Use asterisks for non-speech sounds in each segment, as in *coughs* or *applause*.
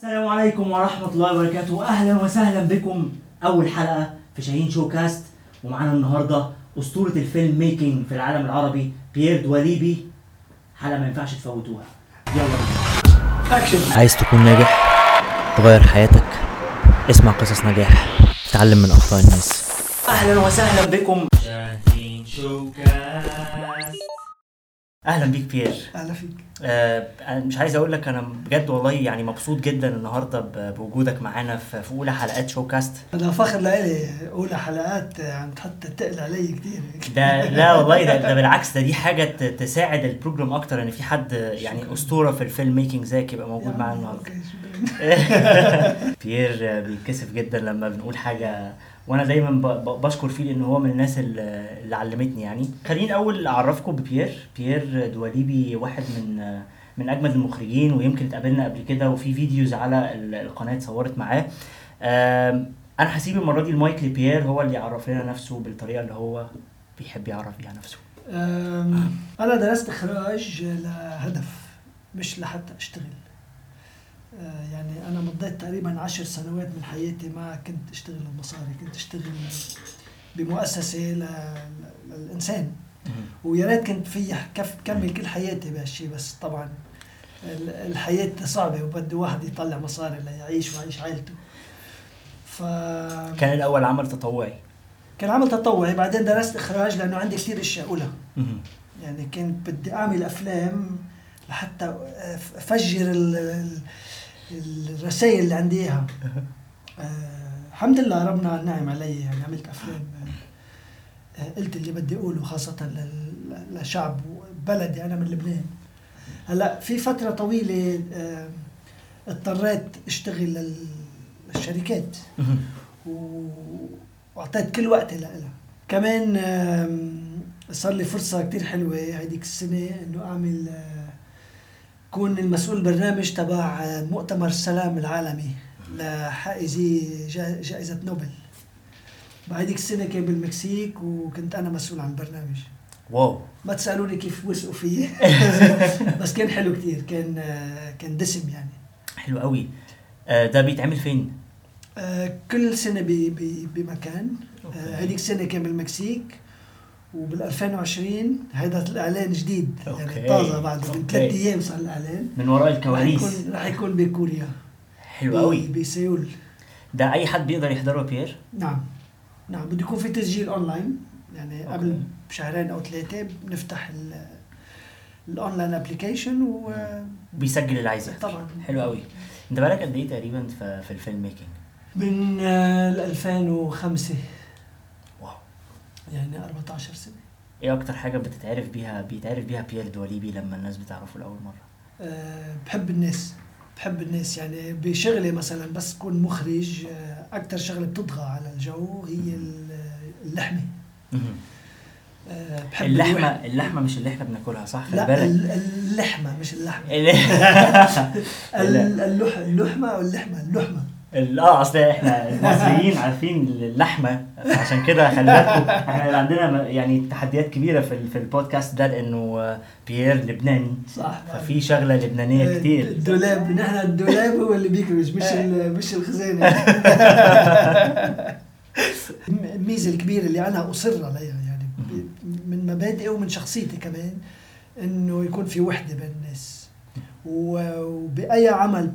السلام عليكم ورحمة الله وبركاته. أهلا وسهلا بكم. أول حلقة في شاهين ShowCast. ومعانا النهاردة أسطورة ال film making في العالم العربي بيير دواليبي. حلقة ما ينفعش تفوتوها. يلا بينا. عايز تكون ناجح تغير حياتك. اسمع قصص نجاح. تعلم من أخطاء الناس. أهلا وسهلا بكم. شاهين ShowCast. أهلا بيك بيير. أهلا فيك. آه، أنا مش عايز أقول لك أنا بجد والله يعني مبسوط جدا النهارده بوجودك معانا في أولى حلقات ShowCast أنا فخر لإلي أولى حلقات عم تحط تقل علي كثير ده لا والله ده, ده بالعكس ده دي حاجة تساعد ال program أكتر إن في حد يعني أسطورة في ال film making زيك يبقى موجود معانا النهارده. شكرا. *laughs* *laughs* بيير بيتكسف جدا لما بنقول حاجة وأنا دايما بشكر فيه لأن هو من الناس اللي علمتني يعني. خليني الأول أعرفكم ببيير. بيير دواليبي واحد من من أجمد المخرجين ويمكن اتقابلنا قبل كده وفي videos على ال- القناة اتصورت معاه. أنا هسيب المرة دي المايك لبيير هو اللي يعرف لنا نفسه بالطريقة اللي هو بيحب يعرف بيها نفسه. أنا درست اخراج لهدف مش لحتى أشتغل. يعني أنا مضيت تقريبا عشر سنوات من حياتي ما كنت أشتغل المصاري كنت أشتغل بمؤسسة للإنسان. ويا ريت كنت في كمل كل حياتي بهالشيء بس طبعا ال- الحياة صعبة وبده واحد يطلع مصاري ليعيش ويعيش عائلته ف كان الأول عمل تطوعي. كان عمل تطوعي بعدين درست إخراج لأنه عندي كثير أشياء أقولها. يعني كنت بدي أعمل أفلام لحتى أفجر ال- ال- الرسائل اللي عندي إياها. *laughs* آه، الحمد لله ربنا نعم علي. يعني عملت أفلام آه، قلت اللي بدي أقوله خاصة لشعب بلدي أنا من لبنان. هلأ في فترة طويلة آه، اضطريت أشتغل لل- للشركات. *laughs* وأعطيت كل وقتي لها كمان صار لي فرصة كتير حلوة هذيك السنة إنه أعمل آه، كون المسؤول البرنامج تبع مؤتمر السلام العالمي لحائزي جا- جائزة نوبل. بهذيك السنة كان بالمكسيك وكنت أنا مسؤول عن البرنامج. wow. ما تسألوني كيف وثقوا فيي *laughs* بس كان حلو كتير كان كان دسم يعني. حلو قوي. آه، ده بيتعمل فين؟ آه، كل ب- بمكان. okay. آه، هذيك السنة كان بالمكسيك. وبال 2020 هذا الإعلان جديد okay. يعني طازة بعد من. ثلاث أيام صار الإعلان. من وراء رح الكواليس يكون رح يكون بكوريا. حلو قوي بسيول. ده أي حد بيقدر يحضره بيير؟ نعم. نعم بده يكون في تسجيل أونلاين. يعني okay. قبل بشهرين أو ثلاثة بنفتح ال- ال online application بيسجل اللي عايزه وطبعا حلو قوي انت بقالك قد إيه تقريبا في, في ال film making من آه، 2005 wow يعني 14 سنة. إيه أكتر حاجة بتتعرف بيها بيتعرف بيها بيير دواليبي لما الناس بتعرفه لأول مرة؟ أه بحب الناس بحب الناس يعني بشغلي مثلا بس كون مخرج أه أكثر شغلة بتطغى على الجو هي ال- اللحمة. أه بحب اللحمة الوحدة. اللحمة مش اللي إحنا بناكلها صح؟ خلي لا بالك. ال- اللحمة مش اللحمة. *laughs* ال- ال- اللح اللحمة اللحمة اللحمه ال- آه أصل إحنا المصريين عارفين اللحمة عشان كده خلي بالكم إحنا عندنا يعني تحديات كبيرة في في البودكاست ده لأنه آه، بيير لبناني. صح. ففي شغلة لبنانية كتير. الدولاب نحن الدولاب هو اللي بيكرج مش ال- مش الخزانة. *laughs* الميزة الكبيرة اللي أنا اصر عليها يعني ب- من مبادئي ومن شخصيتي كمان إنه يكون في وحدة بين الناس. وبأي عمل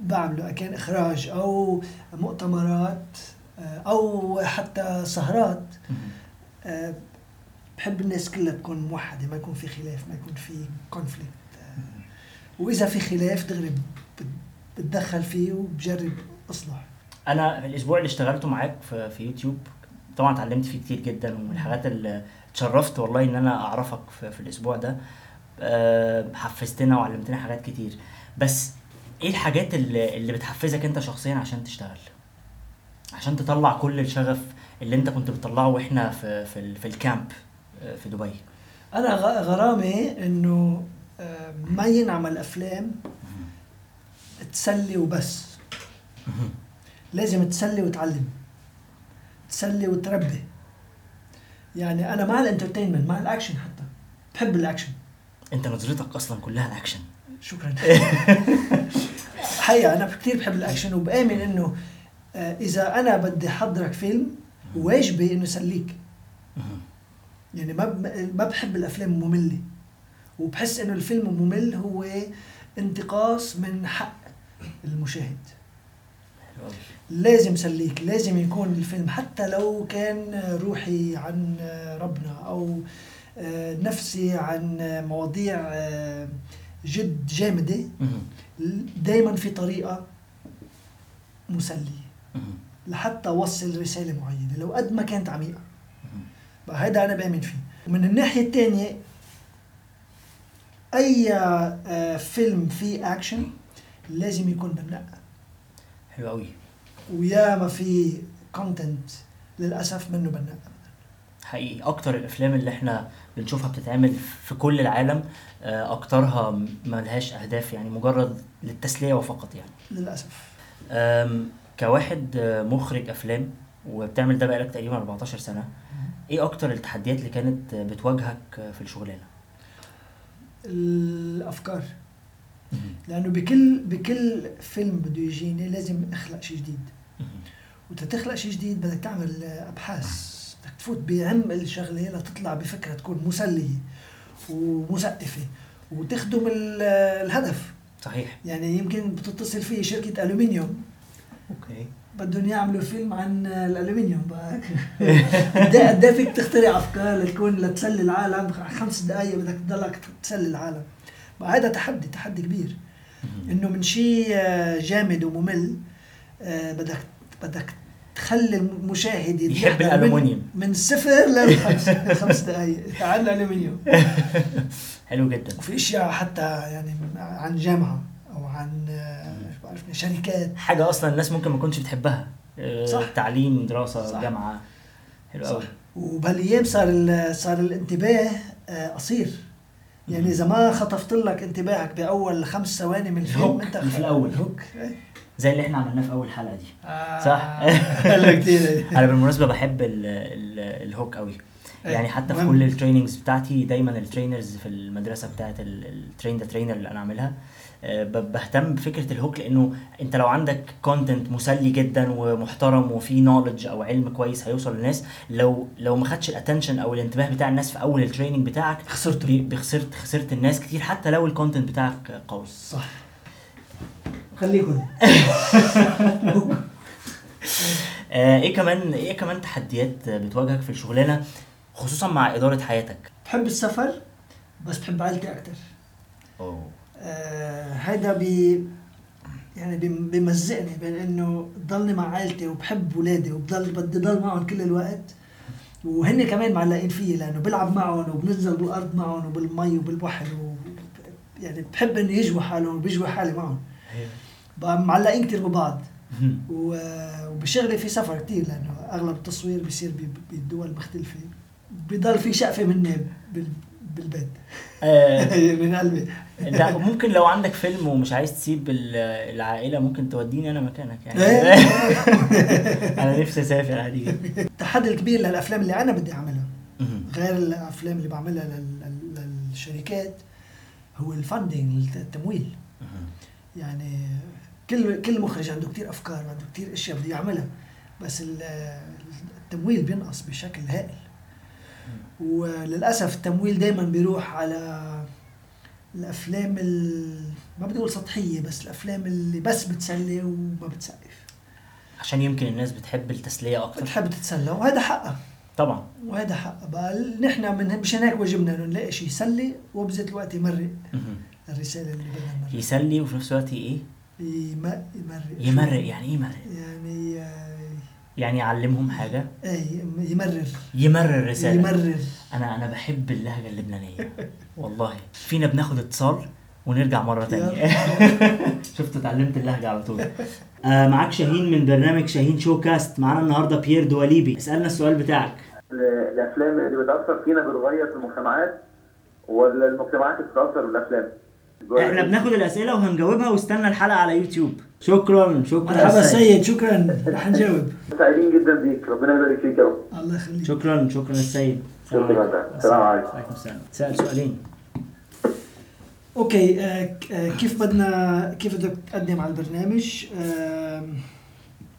بعمله كان إخراج أو مؤتمرات آه، أو حتى سهرات. آه، بحب الناس كلها تكون موحدة ما يكون في خلاف ما يكون في conflict وإذا في خلاف دغري بت- بتدخل فيه وبجرب أصلح. أنا الأسبوع اللي اشتغلته معاك في, في يوتيوب طبعا اتعلمت فيه كتير جدا ومن الحاجات اللي اتشرفت والله إن أنا أعرفك في, في الأسبوع ده. حفزتنا وعلمتنا حاجات كتير. بس إيه الحاجات اللي, اللي بتحفزك أنت شخصيا عشان تشتغل؟ عشان تطلع كل الشغف اللي أنت كنت بتطلعه وإحنا في في, ال- في الكامب في دبي. أنا غرامي إنه آه، ما ينعمل أفلام تسلي وبس. لازم تسلي وتعلم. تسلي وتربي. يعني أنا مع ال entertainment مع الأكشن حتى. بحب الأكشن. أنت نظرتك أصلا كلها أكشن. شكرا. *laughs* حقيقة أنا كثير بحب الأكشن وبآمن إنه آه، إذا أنا بدي أحضرك فيلم واجبي إنه يسليك مهم. يعني ما ما بحب الأفلام المملة وبحس إنه الفيلم الممل هو انتقاص من حق المشاهد. لازم سليك لازم يكون الفيلم حتى لو كان روحي عن ربنا أو نفسي عن مواضيع جد جامدة. دائما في طريقة مسلية. لحتى أوصل رسالة معينة لو قد ما كانت عميقة. بقى هيدا أنا بأمن فيه. ومن الناحية الثانية أي آه، فيلم فيه أكشن لازم يكون بناء حلو قوي ويا ما في content للأسف منه بناء حقيقي. أكتر الأفلام اللي إحنا بنشوفها بتتعمل في كل العالم آه، أكترها ملهاش أهداف يعني مجرد للتسلية وفقط يعني. للأسف. كواحد آه، مخرج أفلام وبتعمل ده بقالك تقريبا 14 سنة إيه أكتر التحديات اللي كانت بتواجهك في الشغلانة؟ الأفكار. لأنه بكل بكل فيلم بده يجيني لازم أخلق شيء جديد. وتتخلق شيء جديد بدك تعمل أبحاث. بدك تفوت بعمق الشغلة لتطلع بفكرة تكون مسليه ومثقفه وتخدم ال- الهدف. صحيح. يعني يمكن بتتصل فيه شركة ألومنيوم. أوكي. بدهم يعملوا فيلم عن الألومنيوم بقى. *laughs* قد إيه قد إيه فيك تخترع أفكار لتكون لتسلي العالم؟ خمس دقائق بدك تضلك تسلي العالم. بقى هذا تحدي تحدي كبير. إنه من شيء آه، جامد وممل آه، بدك بدك تخلي المشاهد يحب يتذكر من-. من صفر لخمس *laughs* خمس دقائق عن الالومنيوم *laughs* حلو جدا. وفي أشياء حتى يعني عن جامعة أو عن آه، شركات. حاجة أصلا الناس ممكن ما تكونش بتحبها. آه، صح. تعليم دراسة صح. جامعة. حلو قوي صح وبهالايام صار صار الانتباه آه، قصير. يعني إذا ما خطفت لك انتباهك بأول خمس ثواني من الفيلم أنت في الأول. ال hook زي اللي إحنا عملناه في أول حلقة دي. آه، صح. *laughs* أنا بالمناسبة بحب ال ال ال hook قوي. أي، يعني حتى في. كل ال trainings بتاعتي دايما ال trainers في المدرسة بتاعت ال train the trainer اللي أنا عاملها. آه، بهتم بفكرة ال hook لأنه أنت لو عندك content مسلي جدا ومحترم وفي knowledge أو علم كويس هيوصل للناس. لو لو ما خدش ال attention أو الانتباه بتاع الناس في أول ال training بتاعك بخسرت خسرت الناس كتير حتى لو ال content بتاعك قوي. صح. خليكم *laughs* آه، إيه كمان إيه كمان تحديات بتواجهك في الشغلانة خصوصا مع إدارة حياتك؟ بحب السفر؟ بس بحب عائلتي أكثر أوه. آه هيدا بي يعني بيم- بيمزقني بين إنه ضلني مع عائلتي وبحب ولادي وبضل بدي ضل معهم كل الوقت. وهن كمان معلقين فيي لأنه بلعب معهم وبنزل بالأرض معهم وبالمي وبالبحر و يعني بحب إنه يجوا حالهم وبيجوا حالي معهم. بقى معلقين كتير ببعض. وبشغلي في سفر كتير لأنه أغلب التصوير بيصير ب- بدول مختلفة. بضل في شقفة مني بال- بالبيت. آه، *laughs* من قلبي. لا ممكن لو عندك فيلم ومش عايز تسيب ال- العائلة ممكن توديني أنا مكانك يعني. إيه. *laughs* أنا نفسي أسافر عادي. جدا التحدي الكبير للأفلام اللي أنا بدي أعملها. غير الأفلام اللي بعملها لل- لل- للشركات هو الفاندنج التمويل. يعني كل كل مخرج عنده كتير أفكار وعنده كتير أشياء بده يعملها بس ال- التمويل بينقص بشكل هائل. وللأسف التمويل دائما بيروح على الأفلام ال... ما بدي أقول سطحية بس الأفلام اللي بس بتسلي وما بتسقف. عشان يمكن الناس بتحب التسلية أكتر. بتحب تتسلى وهذا حقها طبعا. وهذا حق بقى نحن من مشان هيك واجبنا إنه نلاقي شيء يسلي وبذات الوقت يمرق. الرسالة اللي بدنا يسلي وفي نفس الوقت إيه؟ يمرق يمرق يعني إيه يمرق؟ يعني آه، يعني يعلمهم حاجة؟ إيه يمرر. يمرر رسالة. يمرر. أنا أنا بحب اللهجة اللبنانية. والله. فينا بناخد اتصال ونرجع مرة تانية. *laughs* شفت اتعلمت اللهجة على طول. آه معاك شاهين من برنامج شاهين شو كاست معانا النهارده بيير دواليبي. اسألنا السؤال بتاعك. ال- الأفلام اللي بتأثر فينا بتغير في المجتمعات ولا المجتمعات اللي بتتأثر بالأفلام؟ إحنا بناخد الأسئلة وهنجاوبها واستنى الحلقة على يوتيوب. شكرا شكرا. مرحبا سيد. سيد شكرا. رح نجاوب سعيدين جدا بيك. ربنا يبارك فيك يا رب. الله يخليك. شكرا شكرا السيد شكرا. السلام عليكم. عليكم. السلام. سأل سؤالين. okay آه، آه، كيف بدنا كيف بدك تقدم على البرنامج؟ آم،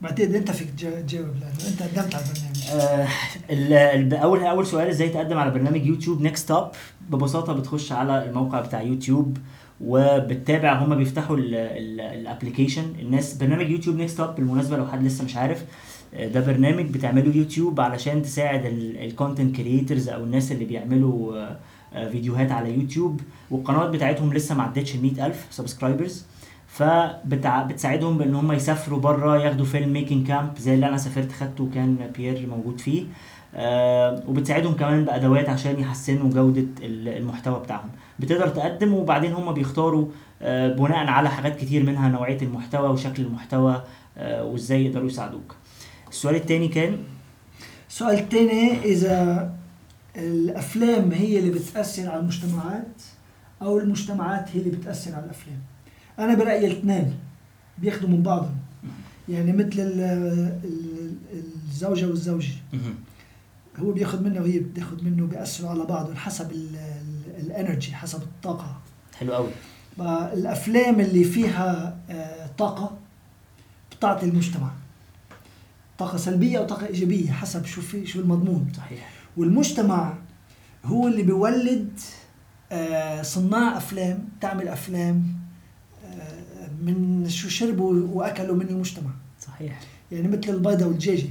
بعتقد إنت فيك تجا- تجاوب لأنه إنت قدمت على البرنامج. آه، ال- ال- أول أول سؤال إزاي تقدم على برنامج يوتيوب؟ NextUp ببساطة بتخش على الموقع بتاع يوتيوب. وبتتابع هما بيفتحوا ال application الناس برنامج يوتيوب NextUp بالمناسبة لو حد لسه مش عارف آه، ده برنامج بتعمله يوتيوب علشان تساعد ال content creators أو الناس اللي بيعملوا آه، آه، فيديوهات على يوتيوب. والقنوات بتاعتهم لسه ما عدتش ال 100000 subscribers فبتساعدهم بإن هم يسافروا بره ياخدوا filmmaking camp زي اللي أنا سافرت خدته وكان بيير موجود فيه. وبتساعدهم كمان بأدوات عشان يحسنوا جودة ال- المحتوى بتاعهم. بتقدر تقدم وبعدين هم بيختاروا آه بناء على حاجات كتير منها نوعية المحتوى وشكل المحتوى آه وإزاي يقدروا يساعدوك. السؤال التاني كان؟ السؤال الثاني إذا الأفلام هي اللي بتأثر على المجتمعات أو المجتمعات هي اللي بتأثر على الأفلام؟ أنا برأيي الاثنين بياخدوا من بعضهم. يعني مثل ال- ال- الزوجة والزوج. هو بياخد منه وهي بتاخد منه بيأثروا على بعضهم حسب الانرجي حسب الطاقة. حلو قوي. الافلام اللي فيها آه، طاقة بتعطي المجتمع. طاقة سلبية أو طاقة إيجابية حسب شو في شو المضمون. صحيح. والمجتمع هو اللي بيولد آه، صناع أفلام تعمل أفلام آه، من شو شربوا وأكلوا من المجتمع. صحيح. يعني مثل البيضة والدجاجة.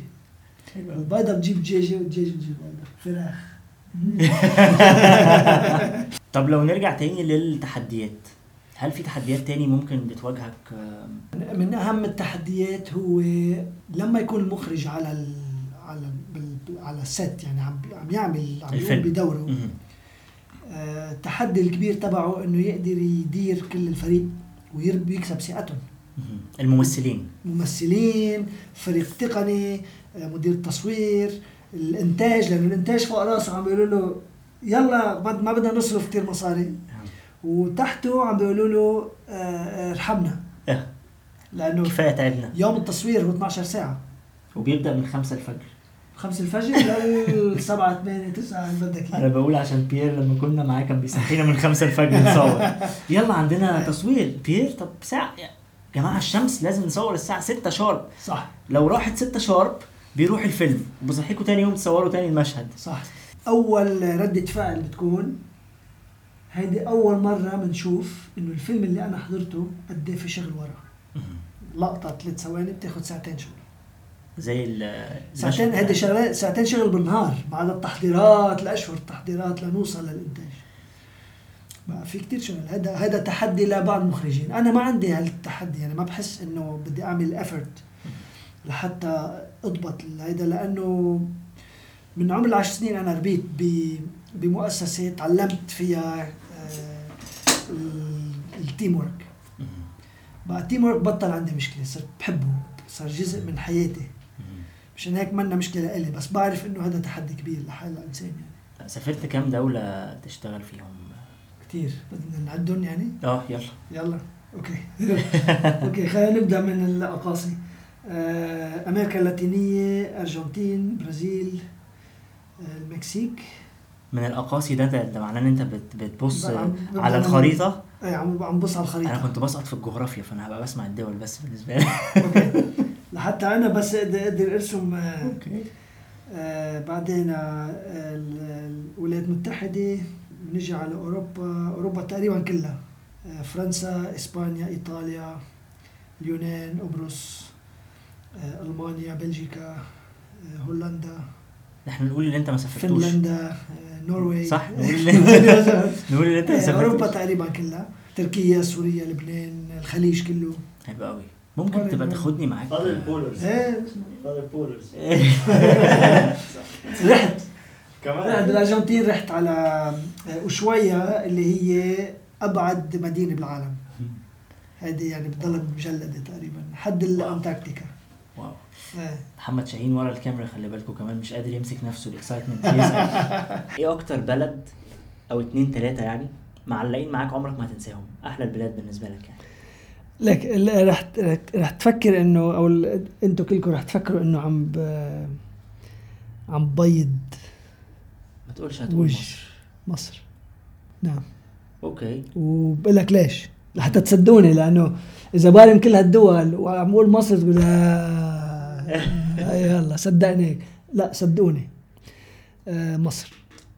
البيضة بتجيب دجاجه والدجاجة بتجيب فراخ *laughs* طب لو نرجع تاني للتحديات هل في تحديات تاني ممكن بتواجهك من أهم التحديات هو لما يكون المخرج على ال على بال- على الست يعني عم عم يعمل عم يقوم. بدوره. آه، التحدي الكبير تبعه إنه يقدر يدير كل الفريق ويرب يكسب ثقتهم. الممثلين ممثلين فريق تقني آه، مدير تصوير الإنتاج لأنه الإنتاج فوق راسه عم بيقولوا له يلا ما ما بدنا نصرف كثير مصاري. وتحته عم بيقولوا له آه، آه، ارحمنا. آه. لأنه كفاية تعبنا. يوم التصوير هو 12 ساعة. وبيبدأ من خمسة الفجر. 5 الفجر لل 7 8 9 اللي بدك أنا اياه بقول عشان بيير لما كنا معاه كان بيصحينا من خمسة الفجر نصور. *laughs* يلا عندنا تصوير. بيير طب ساعة. يا جماعة الشمس لازم نصور الساعة 6 شارب. صح. لو راحت 6 شارب بيروح الفيلم وبصحيكوا تاني يوم تصوروا تاني المشهد. صح. أول ردة فعل بتكون هيدي أول مرة بنشوف إنه الفيلم اللي أنا حضرته قد إيه في شغل ورا. لقطة ثلاث ثواني بتاخد ساعتين شغل. زي ال ساعتين هيدي شغلات ساعتين شغل بالنهار بعد التحضيرات لأشهر التحضيرات لنوصل للإنتاج. بقى في كتير شغل. هذا هذا تحدي لبعض المخرجين. أنا ما عندي هالتحدي يعني ما بحس إنه بدي أعمل effort لحتى أضبط هيدا لأنه من عمر العشر سنين أنا ربيت بمؤسسة تعلمت فيها آه، ال- ال teamwork. بقى ال teamwork بطل عندي مشكلة صرت بحبه صار جزء من حياتي. مشان هيك منا مشكلة إلي بس بعرف إنه هذا تحدي كبير لحال الإنسان يعني. سافرت كام دولة تشتغل فيهم؟ كثير بدنا نعدهم يعني؟ آه يلا. يلا okay. *laughs* okay خلينا نبدأ من الأقاصي. أمريكا اللاتينية أرجنتين برازيل آه، المكسيك. من الأقاصي ده ده, معناه إن أنت بت بتبص على ببدأ الخريطة؟ أي عم عم بص على الخريطة. أنا كنت بسقط في الجغرافيا فأنا هبقى بسمع الدول بس بالنسبة لي. okay. *laughs* لحتى أنا بس أقدر أرسم آه، okay. آه بعدين آه ال- الولايات المتحدة بنجي على أوروبا. أوروبا تقريبا كلها آه فرنسا إسبانيا إيطاليا اليونان قبرص آه ألمانيا بلجيكا آه هولندا إحنا نقول اللي أنت ما سافرتوش. فنلندا آه نرويج صح *laughs* نقول اللي أنت *laughs* نقول اللي أنت ما أوروبا سافرتوش. تقريبا كلها. تركيا سوريا لبنان الخليج كله. حلو قوي ممكن تبقى تاخدني معاك. فاضل ال poles. إيه. فاضل ال poles. رحت. *laughs* رحت كمان بالأرجنتين رحت على أوشوايا اللي هي أبعد مدينة بالعالم. هذه يعني بتضلها مجلدة تقريبا حد الأنتاركتيكا. wow. آه. محمد شاهين ورا الكاميرا خلي بالكم كمان مش قادر يمسك نفسه ال excitement *laughs* إيه أكتر بلد أو اتنين تلاتة يعني معلقين معاك عمرك ما هتنساهم؟ أحلى البلاد بالنسبة لك يعني. لك رح رح- تفكر انه أو أنتوا كلكم رح تفكروا انه عم ب... عم ببيض ما تقولش هتقول وش مصر. مصر. نعم. okay. وبقول لك ليش؟ لحتى تصدقوني لأنه إذا بارم كل هالدول وعم أقول مصر تقول آه يلا صدقني. لا صدقوني. آه مصر.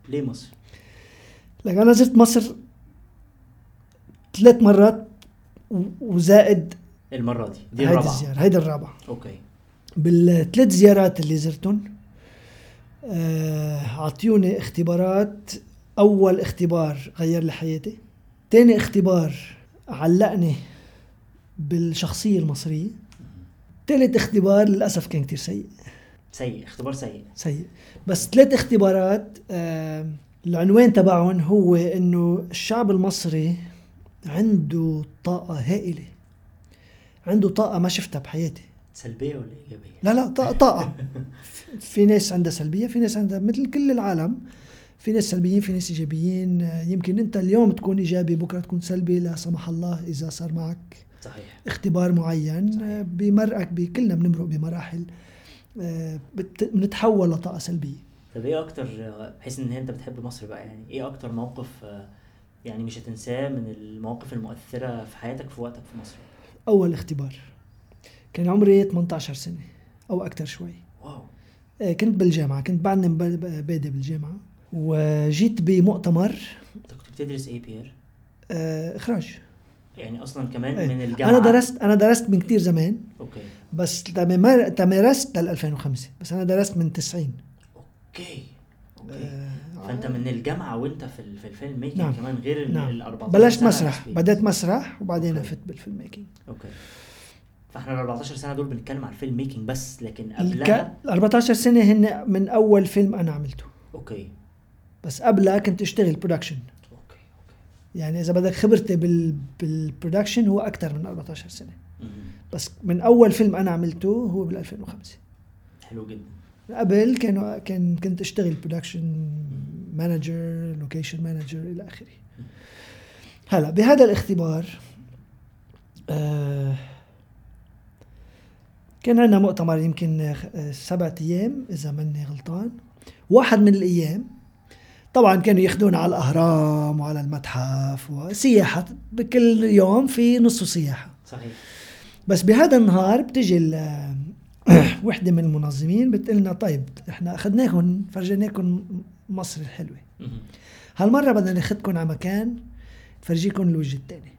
ليه مصر؟ لك أنا زرت مصر ثلاث مرات وزائد المرة دي دي هيدي الرابعة. الزيارة هيدي الرابعة. أوكي. بالثلاث زيارات اللي زرتهم آه، اعطيوني اختبارات. أول اختبار غير لي حياتي تاني اختبار علقني بالشخصية المصرية. ثالث اختبار للأسف كان كتير سيء. سيء اختبار سيء. سيء. بس ثلاث اختبارات آه، العنوان تبعهم هو إنه الشعب المصري عنده طاقة هائلة. عنده طاقة ما شفتها بحياتي. سلبية ولا إيجابية؟ لا لا طاقة, طاقة. *laughs* في ناس عندها سلبية في ناس عندها مثل كل العالم. في ناس سلبيين في ناس إيجابيين. آه، يمكن أنت اليوم تكون إيجابي بكرة تكون سلبي لا سمح الله إذا صار معك. صحيح. اختبار معين آه، بمرقك بكلنا بنمرق بمراحل آه، بنتحول لطاقة سلبية. طب إيه أكتر بحيث إن أنت بتحب مصر بقى يعني إيه أكتر موقف آه، يعني مش هتنساه من المواقف المؤثرة في حياتك في وقتك في مصر؟ أول اختبار. كان عمري 18 سنة أو أكثر شوي. wow. كنت بالجامعة كنت بعدني بادئ بالجامعة. وجيت بمؤتمر. انت كنت بتدرس إيه بيير؟ آه، إخراج. يعني أصلا كمان إيه. من الجامعة أنا درست أنا درست من كتير زمان okay بس تمار- تمرست بال 2005 بس أنا درست من 90 أوكي أوكي آه، فأنت من الجامعة وأنت في في ال film making نعم. كمان غير ال نعم. ال 14 بلشت مسرح. بدأت مسرح وبعدين أوكي. فت بال film making okay فإحنا ال 14 سنة دول بنتكلم على ال film making بس لكن. قبلها ال 14 سنة هن من أول فيلم أنا عملته أوكي بس قبلها كنت أشتغل production يعني إذا بدك خبرتي بال بال production هو أكثر من 14 سنة. بس من أول فيلم أنا عملته هو بال 2005 حلو جدا. قبل كانوا كان كنت أشتغل production manager location manager إلى آخره. هلا بهذا الاختبار آه كان عندنا مؤتمر يمكن آه، سبعة أيام إذا ماني غلطان. واحد من الأيام طبعا كانوا ياخذونا على الأهرام وعلى المتحف وسياحة بكل يوم في نصف سياحة. صحيح. بس بهذا النهار بتجي *clears throat* وحدة من المنظمين بتقول لنا طيب إحنا أخذناكم فرجيناكم مصر الحلوة. هالمرة بدنا ناخذكم على مكان تفرجيكم الوجه الثاني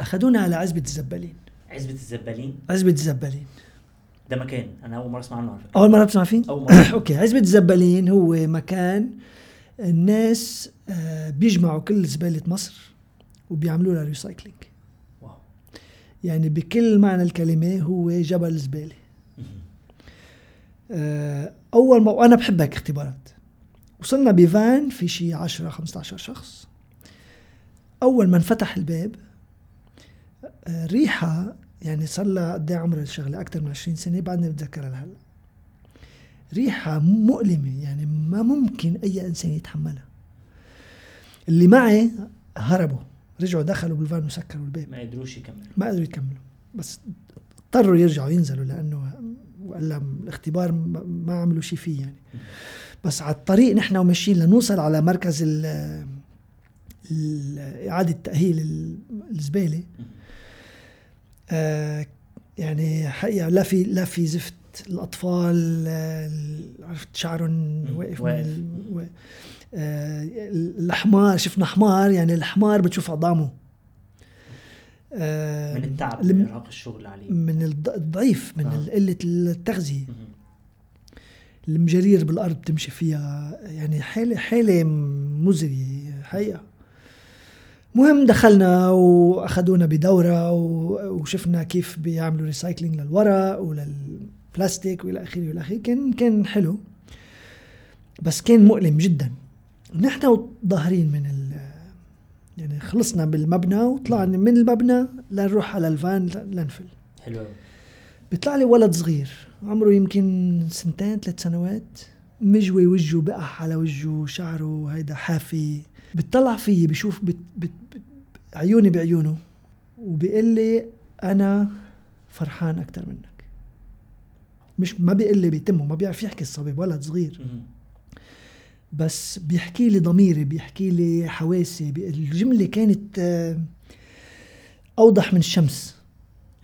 أخذونا على عزبة الزبالين. عزبة الزبالين؟ عزبة الزبالين. ده مكان. أنا أول مرة أسمع عنه على فكرة. أول مرة بتسمع فيه؟ أول مرة. *clears throat* okay. عزبة الزبالين هو مكان الناس آه، بيجمعوا كل زبالة مصر وبيعملوا لها recycling يعني بكل معنى الكلمة هو جبل زباله. آه، أول ما وأنا بحب هيك اختبارات وصلنا بفان في شي 10 15 شخص. أول ما انفتح الباب آه، ريحة يعني صار لها قد إيه عمر الشغلة؟ أكثر من 20 سنة بعدني بتذكرها لهلأ. ريحة مؤلمة يعني ما ممكن أي إنسان يتحملها. اللي معي هربوا رجعوا دخلوا بالفان وسكروا الباب ما قدروش يكملوا. ما قدروا يكملوا. بس اضطروا يرجعوا ينزلوا لأنه ولا الاختبار ما عملوا شيء فيه يعني. بس على الطريق نحن وماشيين لنوصل على مركز ال ال- إعادة تأهيل ال- الزبالة مهم. آه يعني حقيقة لا في لا في زفت الأطفال آه، عرفت شعرهم. واقف واقف. من ال- و- آه الحمار شفنا حمار يعني الحمار بتشوف عظامه آه من التعب من إرهاق الشغل عليه من الض- الضعيف من آه. قلة التغذية مهم. المجارير بالأرض تمشي فيها يعني حالة حالة مزرية حقيقة مهم دخلنا وأخذونا بدورة و- وشفنا كيف بيعملوا ريسايكلينج للورق وللبلاستيك وإلى آخره وإلى آخره. كان كان حلو. بس كان مؤلم جدا. نحن ظاهرين من ال يعني خلصنا بالمبنى وطلعنا من المبنى لنروح على الفان لنفل. حلو بيطلع لي ولد صغير. عمره يمكن سنتين ثلاث سنوات. مجوي وجهه بقح على وجهه شعره هيدا حافي. بتطلع فيي بشوف بت بت بت عيوني بعيونه وبيقول لي أنا فرحان أكثر منك. مش ما بيقول لي بيتمه ما بيعرف يحكي الصبي ولد صغير. بس بيحكي لي ضميري بيحكي لي حواسي الجملة كانت آه، أوضح من الشمس.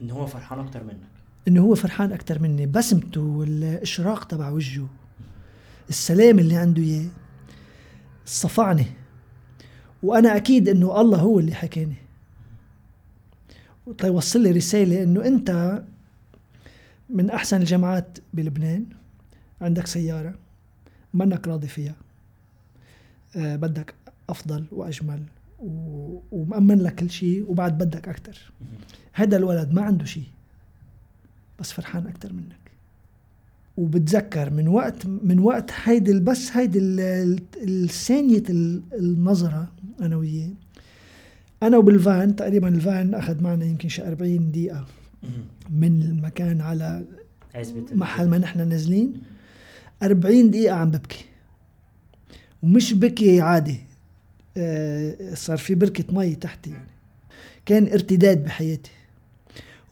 إن هو فرحان أكتر منك. إنه هو فرحان أكثر مني. بسمته والإشراق تبع وجهه السلام اللي عنده إياه صفعني. وأنا أكيد إنه الله هو اللي حكاني طيب وصل لي رسالة إنه أنت من أحسن الجامعات بلبنان. عندك سيارة منك راضي فيها. آه بدك أفضل وأجمل و- ومأمن لك كل شيء وبعد بدك أكثر هذا الولد ما عنده شيء بس فرحان أكثر منك. وبتذكر من وقت من وقت هيدي بس هيدي ال- ال- الثانية ال- النظرة أنا وياه. أنا وبالفان تقريبا الفان أخذ معنا يمكن شي 40 دقيقة من المكان على محل ما نحن نازلين. 40 دقيقة عم ببكي. ومش بكي عادي. آه، صار في بركة مي تحتي. يعني كان ارتداد بحياتي.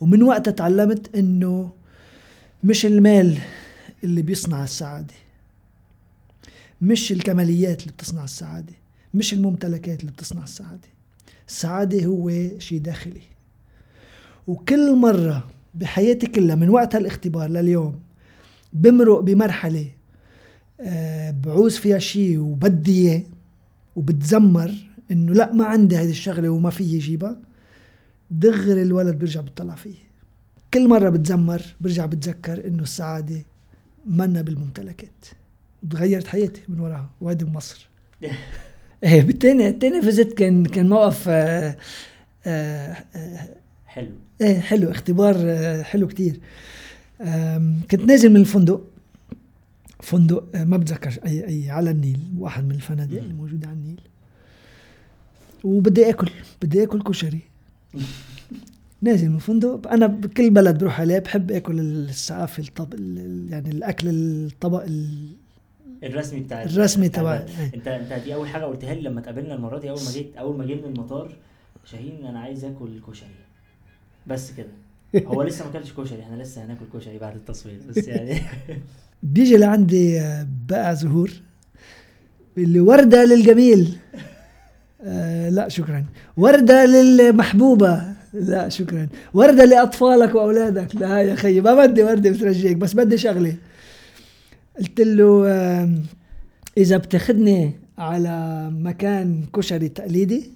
ومن وقتها تعلمت إنه مش المال اللي بيصنع السعادة. مش الكماليات اللي بتصنع السعادة. مش الممتلكات اللي بتصنع السعادة. السعادة هو شيء داخلي. وكل مرة بحياتي كلها من وقت هالاختبار لليوم بمرق بمرحلة آه، بعوز فيها شيء وبدي إياه وبتذمر إنه لا ما عندي هذه الشغلة وما فيي جيبها دغري الولد بيرجع بيطلع فيه. كل مرة بتذمر برجع بتذكر إنه السعادة منا بالممتلكات. تغيرت حياتي من وراها. وهيدي بمصر. *laughs* إيه بالتاني التاني فيزيت كان كان موقف آه آه آه حلو. إيه حلو اختبار آه، حلو كتير. كنت نازل من الفندق. فندق آه، ما بتذكر أي أي على النيل واحد من الفنادق اللي موجوده على النيل. وبدي آكل بدي آكل كشري. *laughs* نازل من الفندق. أنا بكل بلد بروح عليه بحب آكل الثقافه الطب ال- يعني الأكل الطبق ال- الرسمي بتاع الرسمي تبع-. إيه. انت انت دي أول حاجة قلتها لي لما اتقابلنا المرة دي أول ما جيت أول ما جينا المطار شاهين أنا عايز آكل كشري. بس كده. هو *laughs* لسه ما أكلش كشري إحنا لسه هناكل كشري بعد التصوير بس يعني *laughs* بيجي لعندي بائع زهور اللي وردة للجميل. آه لا شكرا. وردة للمحبوبة. لا شكرا. وردة لأطفالك وأولادك. لا يا خيي ما بدي وردة بترجيك بس بدي شغلة. قلت له إذا بتاخدني على مكان كشري تقليدي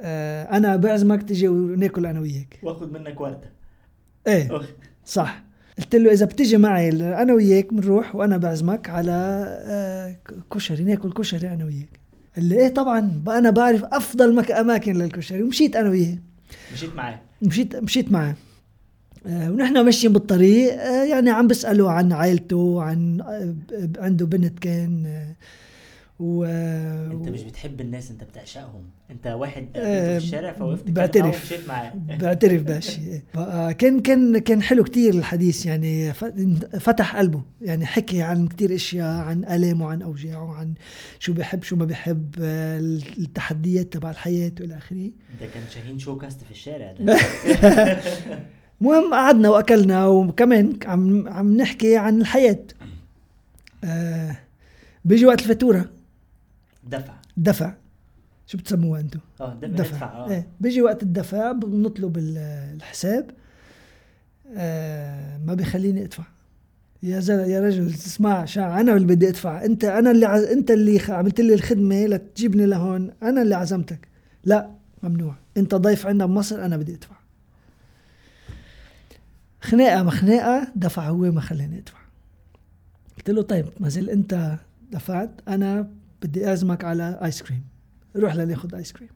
آه أنا بعزمك تجي وناكل أنا وياك. واخد منك ورده واخد- صح. قلت له إذا بتيجي معي أنا وياك بنروح وأنا بعزمك على آه، كشري ناكل كشري أنا وياك. قال لي إيه طبعا أنا بعرف أفضل أماكن للكشري ومشيت أنا وياه. مشيت معاه. مشيت مشيت معه آه، ونحن ماشيين بالطريق آه، يعني عم بسأله عن عائلته عن آه، عنده بنت كان آه، و انت مش بتحب الناس انت بتعشقهم. انت واحد آه، في الشارع فوقفت بعترف. معاه. بعترف بقى *laughs* كان كان كان حلو كتير الحديث يعني فتح قلبه. يعني حكي عن كتير أشياء عن الامه عن اوجاعه عن شو بحب شو ما بحب آه، التحديات تبع الحياة وإلى آخره. ده كان شاهين شو كاست في الشارع ده. *laughs* المهم قعدنا وأكلنا وكمان عم عم نحكي عن الحياة. آه بيجي وقت الفاتورة. دفع. دفع. شو بتسموها أنتم آه دفع دفع. آه. إيه بيجي وقت الدفع بنطلب ال- الحساب. آه ما بيخليني أدفع. يا زل يا رجل تسمع شا أنا اللي بدي أدفع. أنت أنا اللي عز... أنت اللي عملت لي الخدمة لتجيبني لهون. أنا اللي عزمتك. لا ممنوع. أنت ضيف عندنا بمصر أنا بدي أدفع. خناقة ما خناقة دفع هو ما خلاني أدفع. قلت له طيب ما زال أنت دفعت أنا بدي أعزمك على ice cream روح لناخذ ice cream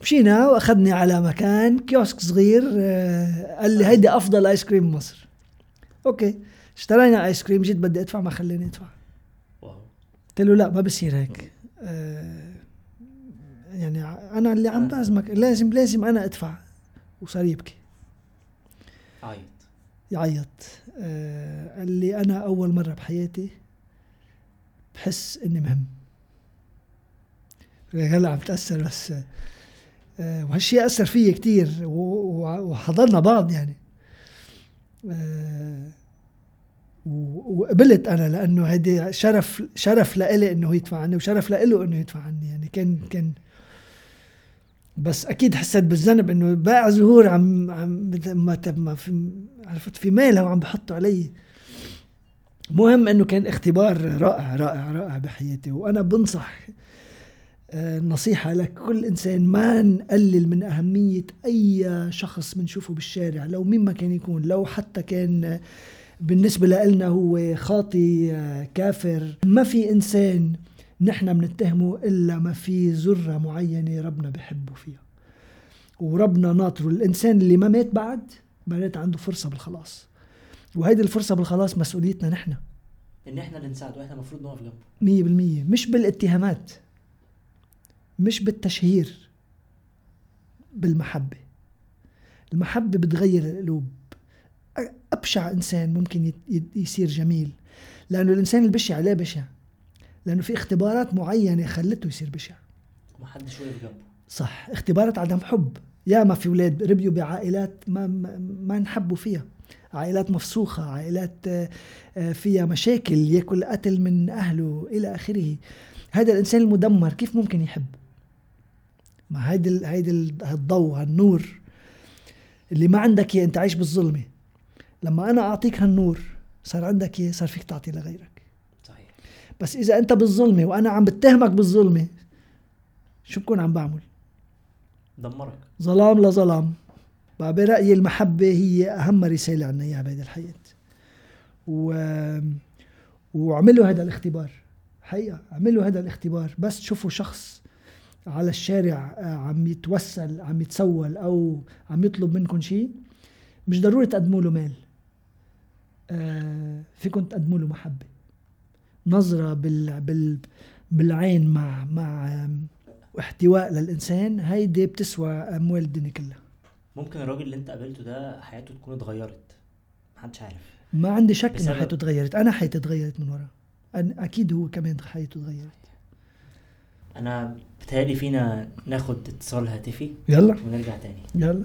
مشينا وأخذني على مكان كيوسك صغير آه، قال لي هيدي أفضل ice cream بمصر okay اشترينا ice cream جيت بدي أدفع ما خلاني أدفع. قلت له لا ما بصير هيك. آه، يعني أنا اللي عم آه. بعزمك لازم لازم أنا أدفع. وصار يبكي. عيط. يعيط. آه، قال لي أنا أول مرة بحياتي بحس إني مهم. هلا عم تأثر بس آه، وهالشيء أثر فيي و- وحضرنا بعض يعني. آه، وقبلت أنا لأنه هيدي شرف شرف لإلي إنه يدفع عني وشرف لإله إنه يدفع عني يعني. كان كان بس أكيد حسيت بالذنب إنه بائع زهور عم عم ما ما في عرفت؟ في مالها وعم بحطوا علي. مهم إنه كان اختبار رائع رائع رائع بحياتي وأنا بنصح آه، نصيحة لكل إنسان ما نقلل من أهمية أي شخص بنشوفه بالشارع لو مين ما كان يكون لو حتى كان بالنسبة لنا هو خاطي آه، كافر. ما في إنسان نحن بنتهمه إلا ما في ذرة معينة ربنا بحبه فيها. وربنا ناطره الإنسان اللي ما مات بعد معناتها عنده فرصة بالخلاص. وهيدي الفرصة بالخلاص مسؤوليتنا نحن. إن إحنا اللي نساعده إحنا المفروض نقف جنبه. مية بالمية. مش بالاتهامات مش بالتشهير بالمحبة. المحبة بتغير القلوب. أبشع إنسان ممكن يصير جميل. لأنه الإنسان البشع ليه بشع لأنه في اختبارات معينة خلته يصير بشع. ومحدش واقف جنبه. صح اختبارات عدم حب. يا ما في أولاد ربيوا بعائلات ما ما, ما انحبوا فيها. عائلات مفسوخة عائلات آه، آه، فيها مشاكل يأكل قتل من أهله إلى آخره. هذا الإنسان المدمر كيف ممكن يحب؟ ما هيدي ال- هيدي ال- هالضوء هالنور اللي ما عندك إياه أنت عايش بالظلمة. لما أنا أعطيك هالنور صار عندك إياه صار فيك تعطي لغيرك. بس إذا أنت بالظلمة وأنا عم بتهمك بالظلمة شو بكون عم بعمل؟ دمرك. ظلام لظلام. بقى برأيي المحبة هي أهم رسالة عنا إياها بهذه الحياة. و... وعملوا هذا الاختبار. حقيقة عملوا هذا الاختبار. بس تشوفوا شخص على الشارع آه، عم يتوسل عم يتسول أو عم يطلب منكم شيء مش ضروري تقدموا له مال. آه، فيكم تقدموا له محبة. نظرة بال... بال... بالعين مع مع آم، واحتواء للإنسان هيدي بتسوى أموال الدنيا كلها. ممكن الراجل اللي انت قابلته ده حياته تكون اتغيرت. محدش عارف. ما عندي شك انه بسبب- حياته تغيرت أنا حياتي تغيرت من ورا. أنا أكيد هو كمان حياته تغيرت أنا بتهيألي فينا ناخد اتصال هاتفي يلا. ونرجع تاني. يلا.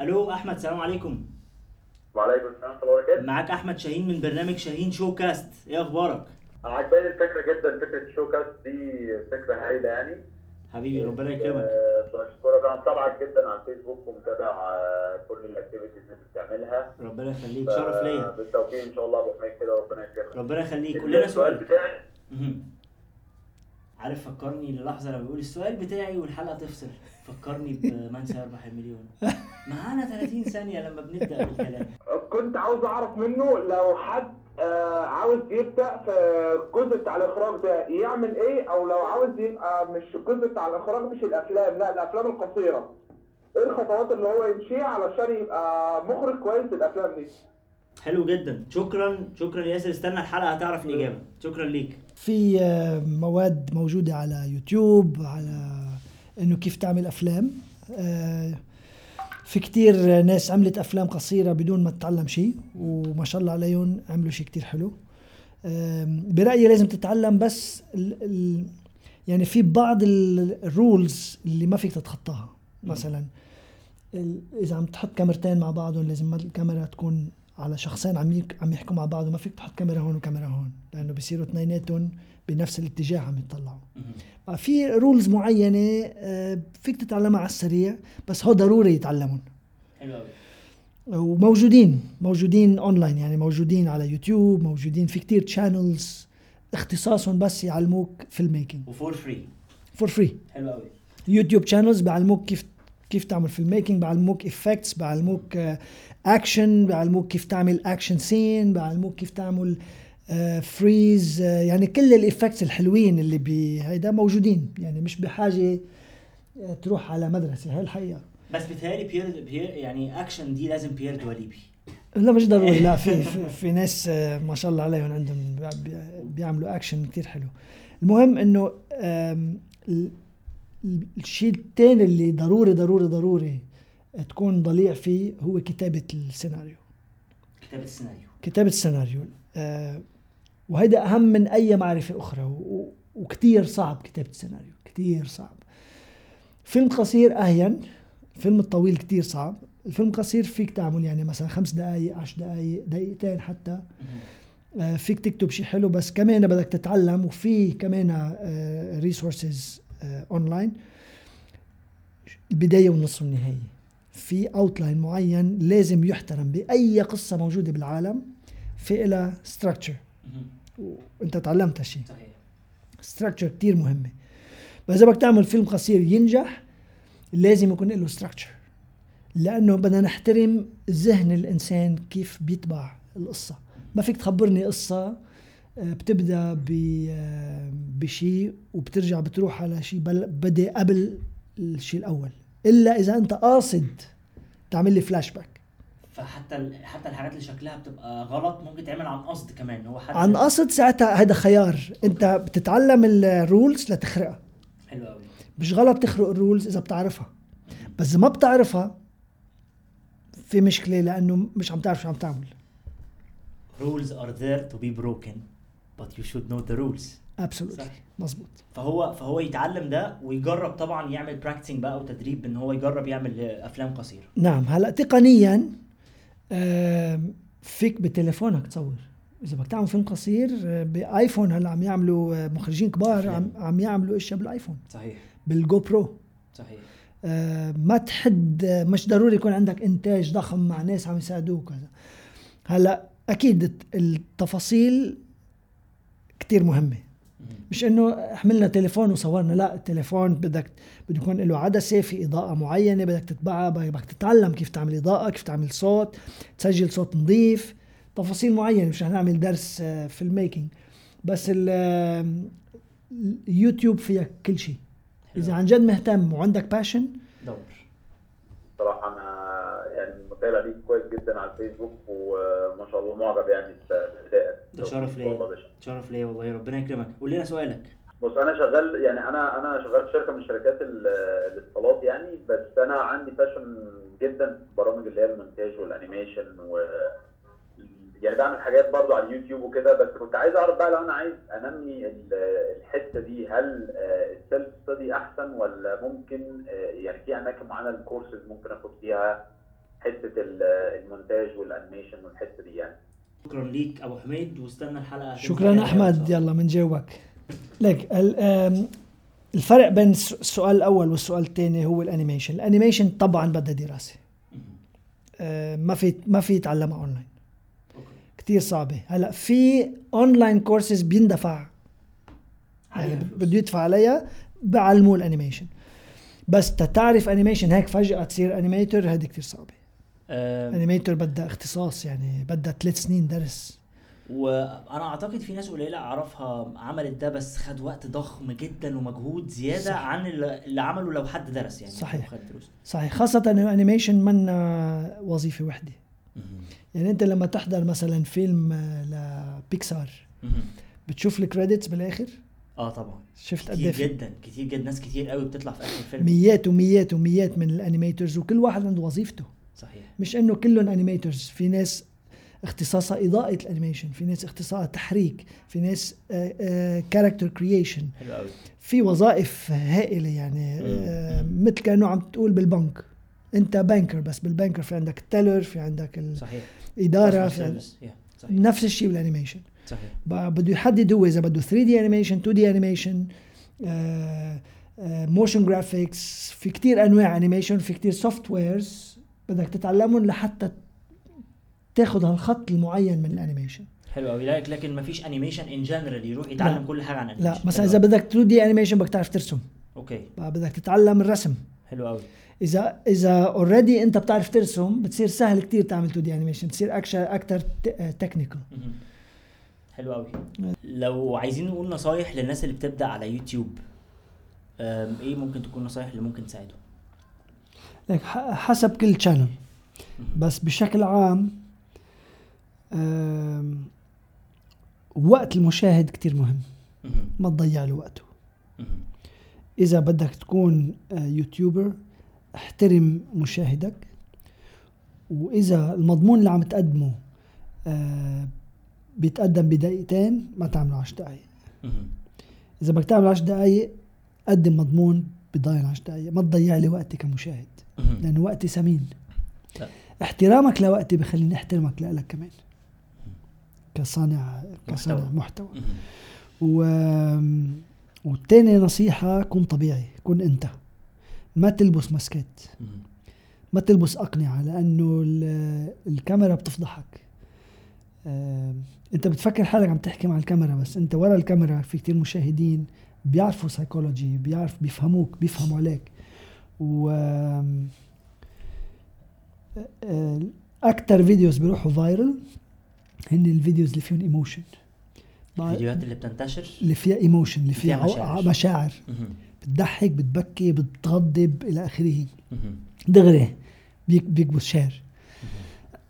ألو أحمد سلام عليكم. وعليكم السلام ورحمه الله وبركاته معاك أحمد شاهين من برنامج شاهين شو كاست إيه أخبارك؟ عجباني الفكرة جدا فكرة الشو كاست دي فكرة هايلة يعني. حبيبي ربنا يكرمك. آه، بشكرك. أنا متابعك جدا على الفيسبوك ومتابع آه، كل ال activities اللي بتعملها. ربنا يخليك. شرف ليا. بالتوفيق إن شاء الله أبو حميد كده وربنا يكرمك. ربنا يخليك. قول لنا السؤال سؤال. بتاعي. عارف فكرني للحظة لما بيقول السؤال بتاعي والحلقة تفصل. فكرني بمن سيربح المليون. معانا 30 ثانية لما بنبدأ بالكلام. كنت عاوز أعرف منه لو حد آه، عاوز يبدأ في الجزء بتاع الإخراج ده يعمل إيه؟ أو لو عاوز يبقى مش الجزء بتاع الإخراج مش الأفلام لا الأفلام القصيرة. إيه الخطوات اللي هو يمشيها علشان يبقى مخرج كويس للافلام دي؟ حلو جدا. شكرا شكرا ياسر. استنى الحلقة هتعرف الاجابه شكرا ليك. في آه، مواد موجودة على يوتيوب على إنه كيف تعمل أفلام. آه، في كتير ناس عملت أفلام قصيرة بدون ما تتعلم شيء وما شاء الله عليهم عملوا شيء كتير حلو. آم، برأيي لازم تتعلم بس ال ال يعني في بعض الرولز اللي ما فيك تتخطاها. مثلا إذا عم تحط كاميرتين مع بعضهم لازم الكاميرا تكون على شخصين عم عم يحكوا مع بعض وما فيك تحط كاميرا هون وكاميرا هون لأنه بصيروا اثنيناتهم بنفس الاتجاه عم يطلعوا. في rules معينة آه، فيك تتعلمها على السريع بس هو ضروري يتعلمهم. حلو وموجودين موجودين اونلاين يعني موجودين على يوتيوب موجودين في كتير channels اختصاصهم بس يعلموك film making و for free. for free حلو قوي يوتيوب channels بيعلموك كيف كيف تعمل film making بيعلموك effects بيعلموك اكشن بيعلموك كيف تعمل action scene بيعلموك كيف تعمل freeze يعني كل ال effects الحلوين اللي بهيدا موجودين. يعني مش بحاجة آه، تروح على مدرسة. هاي الحقيقة. بس بيتهيألي بيير بيير يعني اكشن دي لازم بيير دواليبي. لا مش ضروري. *laughs* لا في في, في ناس آه، ما شاء الله عليهم عندهم بي- بي- بيعملوا اكشن كتير حلو. المهم إنه الشيء الثاني اللي ضروري ضروري ضروري تكون ضليع فيه هو كتابة السيناريو. كتابة السيناريو. كتابة السيناريو. آه، وهيدا أهم من أي معرفة أخرى و- وكتير صعب كتابة السيناريو. كتير صعب. فيلم قصير أهين. الفيلم الطويل كتير صعب. الفيلم القصير فيك تعمل يعني مثلا خمس دقايق عشر دقايق دقيقتين حتى. آه، فيك تكتب شيء حلو بس كمان بدك تتعلم وفي كمان resources online البدايه والنص والنهاية. في outline معين لازم يحترم بأي قصة موجودة بالعالم في لها structure وأنت تعلمت هالشيء صحيح. structure كتير مهمة. بس إذا بدك تعمل فيلم قصير ينجح لازم يكون له structure لأنه بدنا نحترم ذهن الإنسان كيف بيتبع القصة. ما فيك تخبرني قصة آه، بتبدأ آه، بشيء وبترجع بتروح على شيء بدأ قبل الشيء الأول. إلا إذا أنت قاصد تعمل لي فلاش باك فحتى حتى الحاجات اللي شكلها بتبقى غلط ممكن تعمل عن قصد كمان. هو حد عن قصد ساعتها هذا خيار. أنت بتتعلم ال rules لتخرقها. حلو قوي مش غلط تخرق ال rules إذا بتعرفها. بس اذا ما بتعرفها في مشكلة لأنه مش عم تعرف شو عم تعمل. Rules are there to be broken but you should know the rules. absolutely صح. مزبوط فهو فهو يتعلم ده ويجرب طبعا يعمل practicing بقى وتدريب ان هو يجرب يعمل أفلام قصيرة. نعم. هلأ تقنيا فيك بتليفونك تصور. إذا بدك تعمل فيلم قصير آه، ب iPhone هلأ عم يعملوا آه، مخرجين كبار عم, عم يعملوا إشياء بال iPhone. صحيح. بال GoPro صحيح. آه، ما تحد آه، مش ضروري يكون عندك إنتاج ضخم مع ناس عم يساعدوك كذا هلأ أكيد الت- التفاصيل كتير مهمة. مش إنه حملنا تليفون وصورنا لأ التليفون بدك بده يكون له عدسة في إضاءة معينة بدك تتبعها بدك تتعلم كيف تعمل إضاءة كيف تعمل صوت تسجل صوت نظيف تفاصيل معينة. مش رح نعمل درس آه، film making بس ال- آه، اليوتيوب فيها كل شيء إذا عن جد مهتم وعندك passion دور. صراحة أنا يعني متابع ليك كويس جدا على الفيسبوك وما شاء الله معجب يعني بأدائك. ده شرف والله ليا. شرف ليا والله. ربنا يكرمك. قول لنا سؤالك. بص أنا شغال يعني أنا أنا شغال في شركة من شركات ال- الاتصالات يعني بس أنا عندي passion جدا في البرامج اللي هي المونتاج وال animation و يعني بعمل حاجات برضو على اليوتيوب وكده بس كنت عايز أعرف بقى لو أنا عايز أنمي ال- الحتة دي هل ال self study أحسن ولا ممكن آه، يعني في أماكن معينة الكورسز ممكن آخد فيها حتة ال- المونتاج وال animation والحتة دي يعني؟ شكرا ليك أبو حميد واستنى الحلقة شكرا أحمد. يلا بنجاوبك لك الفرق بين الس- السؤال الأول والسؤال الثاني هو ال animation. ال animation طبعا بدها دراسة. آه، ما في ما في يتعلمها اونلاين كتير صعبة. هلأ في online courses بيندفع. يعني بده يدفع عليها بعلموه ال animation. بس تتعرف animation هيك فجأة تصير animator هذه كتير صعبة. انيميتور بدها اختصاص يعني بدها ثلاث سنين درس. وأنا أعتقد في ناس قليلة أعرفها عملت ده بس خد وقت ضخم جدا ومجهود زيادة صح. عن اللي عمله لو حد درس يعني. صحيح. خد دروس. صحيح. خاصة إنه animation منا وظيفة وحدة. يعني انت لما تحضر مثلا فيلم آه، لبيكسار بتشوف ال credits بالآخر؟ آه طبعا. شفت قد كتير إيه جدا كتير جدا. ناس كتير قوي بتطلع في آخر الفيلم ميات وميات وميات من ال animators وكل واحد عنده وظيفته. صحيح. مش إنه كلهم animators في ناس اختصاصها إضاءة ال animation في ناس اختصاصها تحريك في ناس character creation حلو قوي. في وظائف هائلة يعني آه، مثل كأنه عم تقول بالبنك. انت banker بس بال banker في عندك ال teller في عندك صحيح. الاداره Customer في عندك. صحيح. نفس الشيء بال animation. صحيح. بده يحدد هو إذا بده 3 D animation 2 D animation motion graphics في كتير أنواع animation في كتير softwares بدك تتعلمهم لحتى تاخذ هالخط المعين من ال animation. حلو قوي لكن لكن ما فيش animation in general يروح يتعلم لا. كل حاجة عن لا animation مثلا حلو إذا. بدك 2 D animation بدك تعرف ترسم. okay. بدك تتعلم الرسم. حلو قوي إذا إذا already أنت بتعرف ترسم بتصير سهل كتير تعمل 2 D animation تصير أكثر أكثر technical. حلو قوي لو عايزين نقول نصايح للناس اللي بتبدأ على يوتيوب إيه ممكن تكون نصايح اللي ممكن تساعدهم؟ لك حسب كل channel بس بشكل عام وقت المشاهد كتير مهم. ما تضيع له وقته. إذا بدك تكون آه، يوتيوبر احترم مشاهدك وإذا المضمون اللي عم تقدمه آه، بيتقدم بدقيقتين ما تعمله 10 دقائق. إذا بدك تعمل 10 دقائق قدم مضمون بضاين 10 دقائق ما تضيع لي وقتي كمشاهد. لأنه وقتي ثمين. احترامك لوقتي بخليني أحترمك لك كمان كصانع كصانع محتوى. و والتاني نصيحة كن طبيعي كن أنت ما تلبس ماسكات. ما تلبس أقنعة لأنه ال- الكاميرا بتفضحك. آم، أنت بتفكر حالك عم تحكي مع الكاميرا بس أنت ورا الكاميرا في كتير مشاهدين بيعرفوا سايكولوجي بيعرف بيفهموك بيفهموا عليك. و آم، آه، أكتر videos بيروحوا viral هن ال videos اللي فيهم emotion الفيديوهات اللي بتنتشر؟ اللي فيها emotion اللي فيها فيها مشاعر, مشاعر. بتضحك بتبكي بتغضب إلى آخره. دغري بيك بيكبس share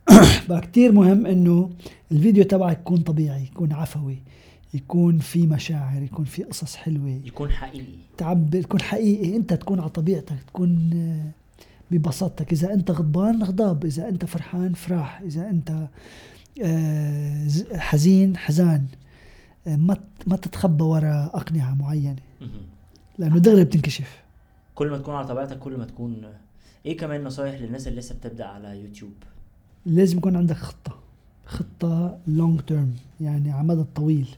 *coughs* بقى كتير مهم إنه الفيديو تبعك يكون طبيعي يكون عفوي يكون في مشاعر يكون في قصص حلوة. يكون حقيقي. تعبر تكون حقيقي. أنت تكون على طبيعتك تكون آه، ببساطتك. إذا أنت غضبان غضب. إذا أنت فرحان فرح. إذا أنت آه، حزين حزان. آه، ما ما تتخبى ورا أقنعة معينة. لأنه دغري بتنكشف. كل ما تكون على طبيعتك كل ما تكون إيه كمان نصايح للناس اللي لسه بتبدأ على يوتيوب؟ لازم يكون عندك خطة. خطة long term يعني على مدى طويل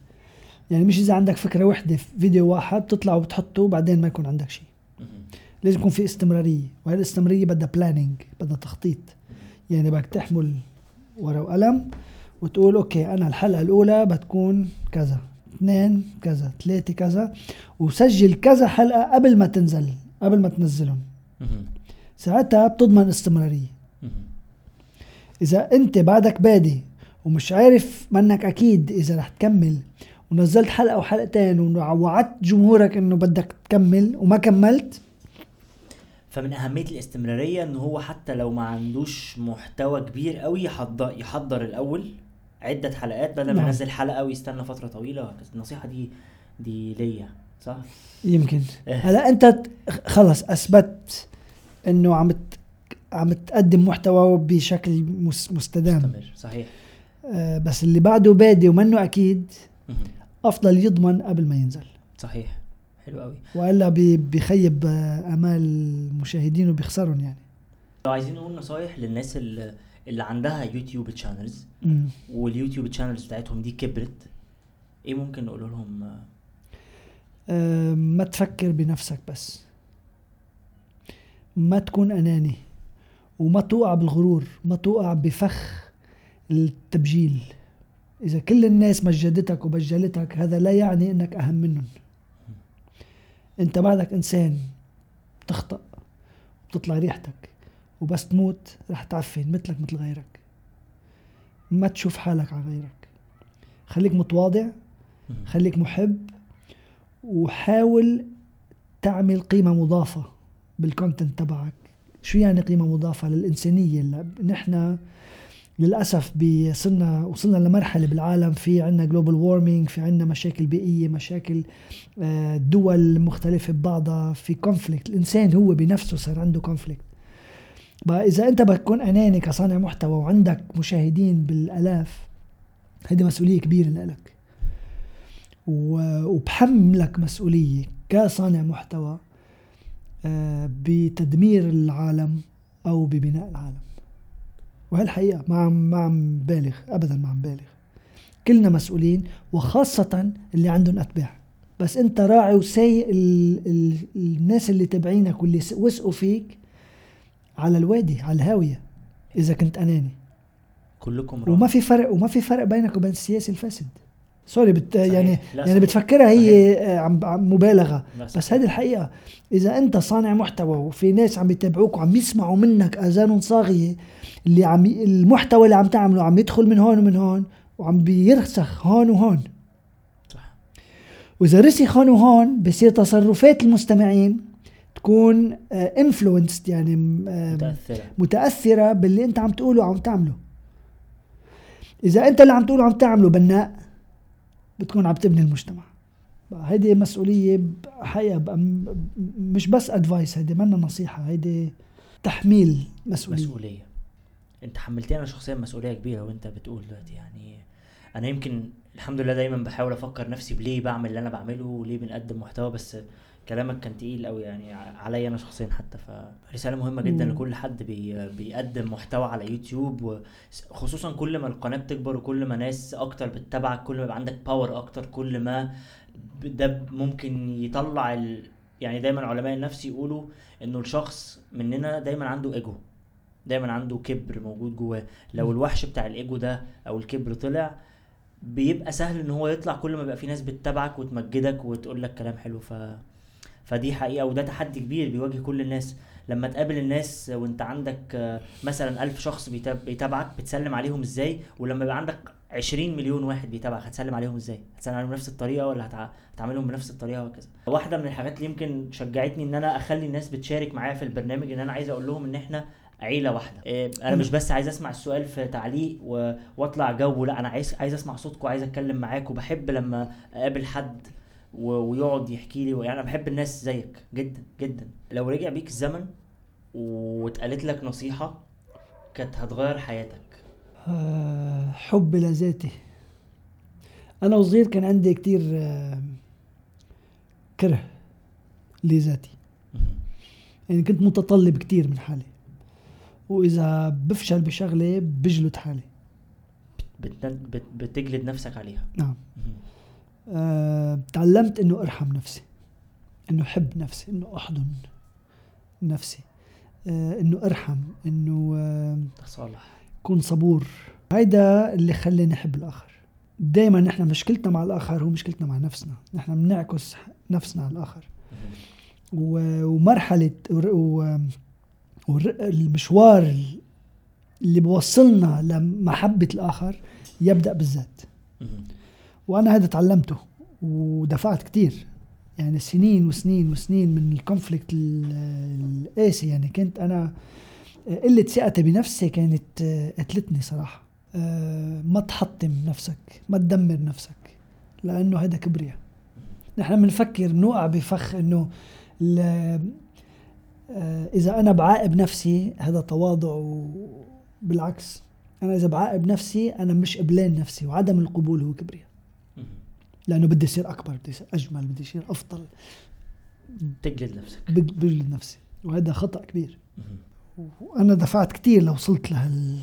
يعني مش إذا عندك فكرة وحدة في فيديو واحد بتطلع وبتحطه وبعدين ما يكون عندك شيء. لازم يكون في استمرارية. وهي الاستمرارية بدها planning بدها تخطيط. يعني بدك تحمل ورقة وقلم وتقول أوكي أنا الحلقة الأولى بتكون كذا. اثنين كذا ثلاثة كذا وسجل كذا حلقة قبل ما تنزل قبل ما تنزلهم. ساعتها بتضمن استمرارية. إذا أنت بعدك بادي ومش عارف منك أكيد إذا رح تكمل ونزلت حلقة وحلقتين ووعدت جمهورك إنه بدك تكمل وما كملت فمن أهمية الاستمرارية ان هو حتى لو ما عندوش محتوى كبير قوي يحضر يحضر الأول عدة حلقات بدل ما نعم. ينزل حلقة ويستنى فترة طويلة وهكذا. النصيحة دي دي ليا صح يمكن إيه. هلا أنت خلص أثبت إنه عم عم تقدم محتوى بشكل مس- مستدام استمر صحيح آه بس اللي بعده بادي ومنه أكيد. أفضل يضمن قبل ما ينزل صحيح حلو قوي وإلا بيخيب آه، أمال المشاهدين وبيخسرهم يعني لو عايزين نقول نصايح للناس اللي, اللي عندها يوتيوب channels. واليوتيوب channels بتاعتهم دي كبرت. إيه ممكن نقول لهم؟ ما تفكر بنفسك بس. ما تكون أناني. وما توقع بالغرور. ما توقع بفخ التبجيل. إذا كل الناس مجدتك وبجلتك هذا لا يعني إنك أهم منهم. أنت بعدك إنسان بتخطأ بتطلع ريحتك. وبس تموت رح تعفن مثلك مثل غيرك. ما تشوف حالك على غيرك. خليك متواضع خليك محب وحاول تعمل قيمة مضافة بالكونتنت تبعك. شو يعني قيمة مضافة للإنسانية؟ اللي نحن للأسف بصرنا وصلنا لمرحلة بالعالم في عنا global warming في عنا مشاكل بيئية مشاكل آه، دول مختلفة ببعضها في conflict الإنسان هو بنفسه صار عنده conflict بقى إذا أنت بتكون أناني كصانع محتوى وعندك مشاهدين بالآلاف هيدي مسؤولية كبيرة لك و- وبحملك مسؤولية كصانع محتوى آه، بتدمير العالم أو ببناء العالم. وهالحقيقة ما عم ما عم بالغ أبدا ما عم بالغ. كلنا مسؤولين وخاصة اللي عندهم أتباع. بس أنت راعي وسايق ال ال الناس اللي تابعينك واللي وثقوا فيك على الوادي على الهاوية إذا كنت أناني. كلكم راح. وما في فرق وما في فرق بينك وبين السياسي الفاسد. سوري بت يعني لا، يعني صحيح. بتفكرها هي آه، عم مبالغة. بس صحيح. هذه الحقيقة إذا أنت صانع محتوى وفي ناس عم يتابعوك وعم يسمعوا منك آذان صاغية اللي عم المحتوى اللي عم تعمله عم يدخل من هون ومن هون وعم بيرسخ هون وهون. صح. وإذا رسخ هون وهون بصير تصرفات المستمعين تكون انفلونسد يعني آه، متأثرة. متأثرة باللي انت عم تقوله وعم تعمله. إذا انت اللي عم تقوله عم تعمله بناء بتكون عم تبني المجتمع. هيدي مسؤولية حقيقة مش بس advice هيدي منا نصيحة هيدي تحميل مسؤولية. مسؤولية. انت حملتني أنا شخصيا مسؤولية كبيرة وانت بتقول دلوقتي يعني أنا يمكن الحمد لله دايما بحاول أفكر نفسي بليه بعمل اللي أنا بعمله وليه بنقدم محتوى بس كلامك كان تقيل قوي يعني عليا أنا شخصيا حتى فرساله مهمة جدا مم. لكل حد بي بيقدم محتوى على يوتيوب وخصوصا كل ما القناة بتكبر وكل ما ناس أكتر بتتابعك كل ما يبقى عندك power أكتر كل ما ده ممكن يطلع ال... يعني دايما علماء النفس يقولوا إنه الشخص مننا دايما عنده ايجو دايما عنده كبر موجود جواه لو الوحش بتاع الايجو ده أو الكبر طلع بيبقى سهل إن هو يطلع كل ما بقى في ناس بتتابعك وتمجدك وتقول لك كلام حلو ف فدي حقيقة وده تحدي كبير بيواجه كل الناس لما تقابل الناس وانت عندك آه، مثلا ألف شخص بيتاب- بيتابعك بتسلم عليهم إزاي ولما يبقى عندك 20 مليون واحد بيتابعك هتسلم عليهم إزاي هتسلم عليهم بنفس الطريقة ولا هتع... هتعاملهم بنفس الطريقة وهكذا واحدة من الحاجات اللي يمكن شجعتني إن أنا أخلي الناس بتشارك معايا في البرنامج إن أنا عايز أقول لهم إن إحنا عيلة واحدة إيه، أنا مش بس عايز أسمع السؤال في تعليق. وأطلع جو لا أنا عايز عايز أسمع صوتكم عايز أتكلم معاك وبحب لما أقابل حد. ويقعد يحكي لي يعني أنا بحب الناس زيك جدا جدا. لو رجع بيك الزمن واتقالت لك نصيحة كانت هتغير حياتك. آه، حب لذاتي أنا وصغير كان عندي كتير آه، كره لذاتي. يعني كنت متطلب كتير من حالي. وإذا بفشل بشغلة بجلد حالي. بت... بت... بتجلد نفسك عليها. نعم. آه، تعلمت إنه أرحم نفسي إنه احب نفسي إنه أحضن نفسي آه، إنه أرحم إنه آه، ده صالح كون صبور. هيدا اللي خلاني أحب الآخر. دائما نحن مشكلتنا مع الآخر هو مشكلتنا مع نفسنا. نحن بنعكس نفسنا على الآخر. و- ومرحلة ور- و- ور- المشوار اللي بوصلنا لمحبة الآخر يبدأ بالذات. وأنا هذا تعلمته ودفعت كتير. يعني سنين وسنين وسنين من الكونفليكت ال- القاسي يعني كنت أنا قلة ثقتي بنفسي كانت آه، قتلتني صراحة. آه، ما تحطم نفسك ما تدمر نفسك لأنه هذا كبرياء. نحن بنفكر بنوقع بفخ ال- آه، إذا أنا بعاقب نفسي هذا تواضع وبالعكس. أنا إذا بعاقب نفسي أنا مش قبلان نفسي وعدم القبول هو كبرياء. لأنه بدي أصير أكبر بدي أصير أجمل بدي أصير أفضل. تجلد نفسك. بج- بجلد نفسي. وهذا خطأ كبير. وأنا دفعت كتير لوصلت لهال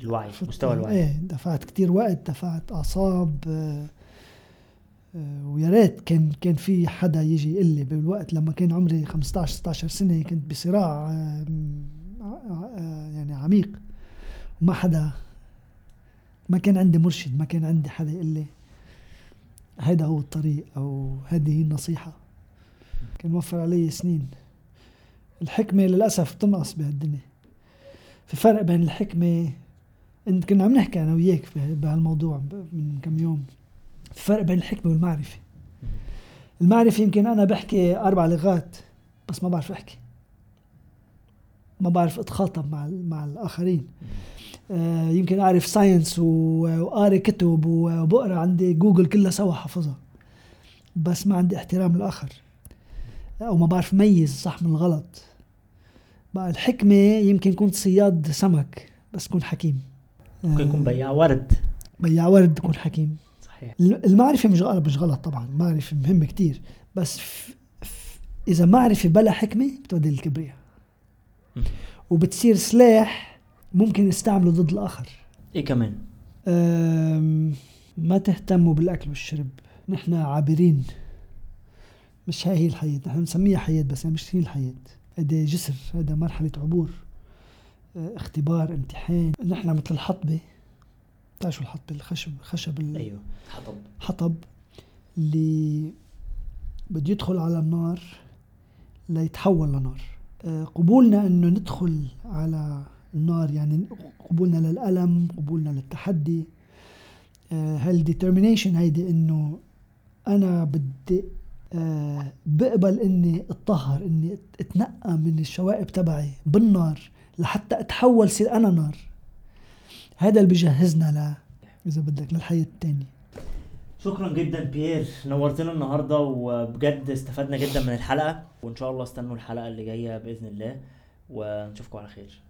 الوعي مستوى الوعي. إيه دفعت كتير وقت دفعت أعصاب آه، آه، ويا ريت كان كان في حدا يجي يقول لي بالوقت لما كان عمري 15 16 سنة كنت بصراع آه، يعني عميق. وما حدا ما كان عندي مرشد ما كان عندي حدا يقول لي هيدا هو الطريق أو هذه هي النصيحة. كان موفر علي سنين. الحكمة للأسف بتنقص بهالدنيا. في فرق بين الحكمة انت كنا عم نحكي أنا وياك بهالموضوع من كم يوم. في فرق بين الحكمة والمعرفة. المعرفة يمكن أنا بحكي أربع لغات بس ما بعرف أحكي. ما بعرف أتخاطب مع مع الآخرين. آه يمكن أعرف science وقاري كتب وبقرأ عندي جوجل كلها سوا حافظها. بس ما عندي احترام الآخر أو ما بعرف ميز الصح من الغلط. بقى الحكمة يمكن كنت صياد سمك بس كون حكيم. ممكن يكون بياع ورد. بياع ورد تكون حكيم. صحيح. المعرفة مش غلط مش غلط طبعا. المعرفة مهمة كتير. بس ف... ف... إذا معرفة بلا حكمة بتودي للكبرياء. وبتصير سلاح ممكن نستعمله ضد الآخر. إيه كمان. ما تهتموا بالأكل والشرب. نحن عابرين. مش هاي هي الحياة. نحن بنسميها حياة بس هي مش هي الحياة. هيدا جسر هيدا مرحلة عبور. أه، اختبار امتحان. نحن مثل الحطبة بتعرفوا الحطبة الخشب خشب ال... أيوه حطب. حطب اللي بده يدخل على النار ليتحول لنار. آه، قبولنا إنه ندخل على النار يعني قبولنا للألم قبولنا للتحدي. هالديترمينيشن هيدي إنه أنا بدي آه، بقبل إني أتطهر إني أتنقى من الشوائب تبعي بالنار لحتى أتحول صير أنا نار؟ هذا اللي بيجهزنا ل إذا بدك للحياة الثانية شكرا جدا بيير نورتنا النهارده وبجد استفدنا جدا من الحلقة وإن شاء الله استنوا الحلقة اللي جاية بإذن الله ونشوفكم على خير.